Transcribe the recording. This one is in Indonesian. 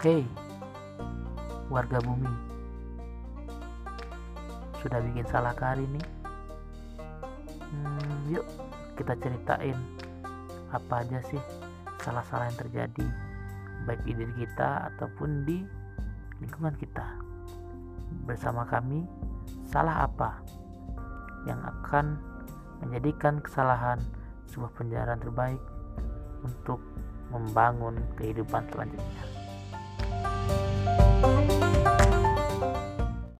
Hei, warga bumi, sudah bikin salah kali ini? Hmm, yuk kita ceritain apa aja sih salah-salah yang terjadi baik di diri kita ataupun di lingkungan kita. Bersama kami, salah apa yang akan menjadikan kesalahan sebuah penjara terbaik untuk membangun kehidupan selanjutnya.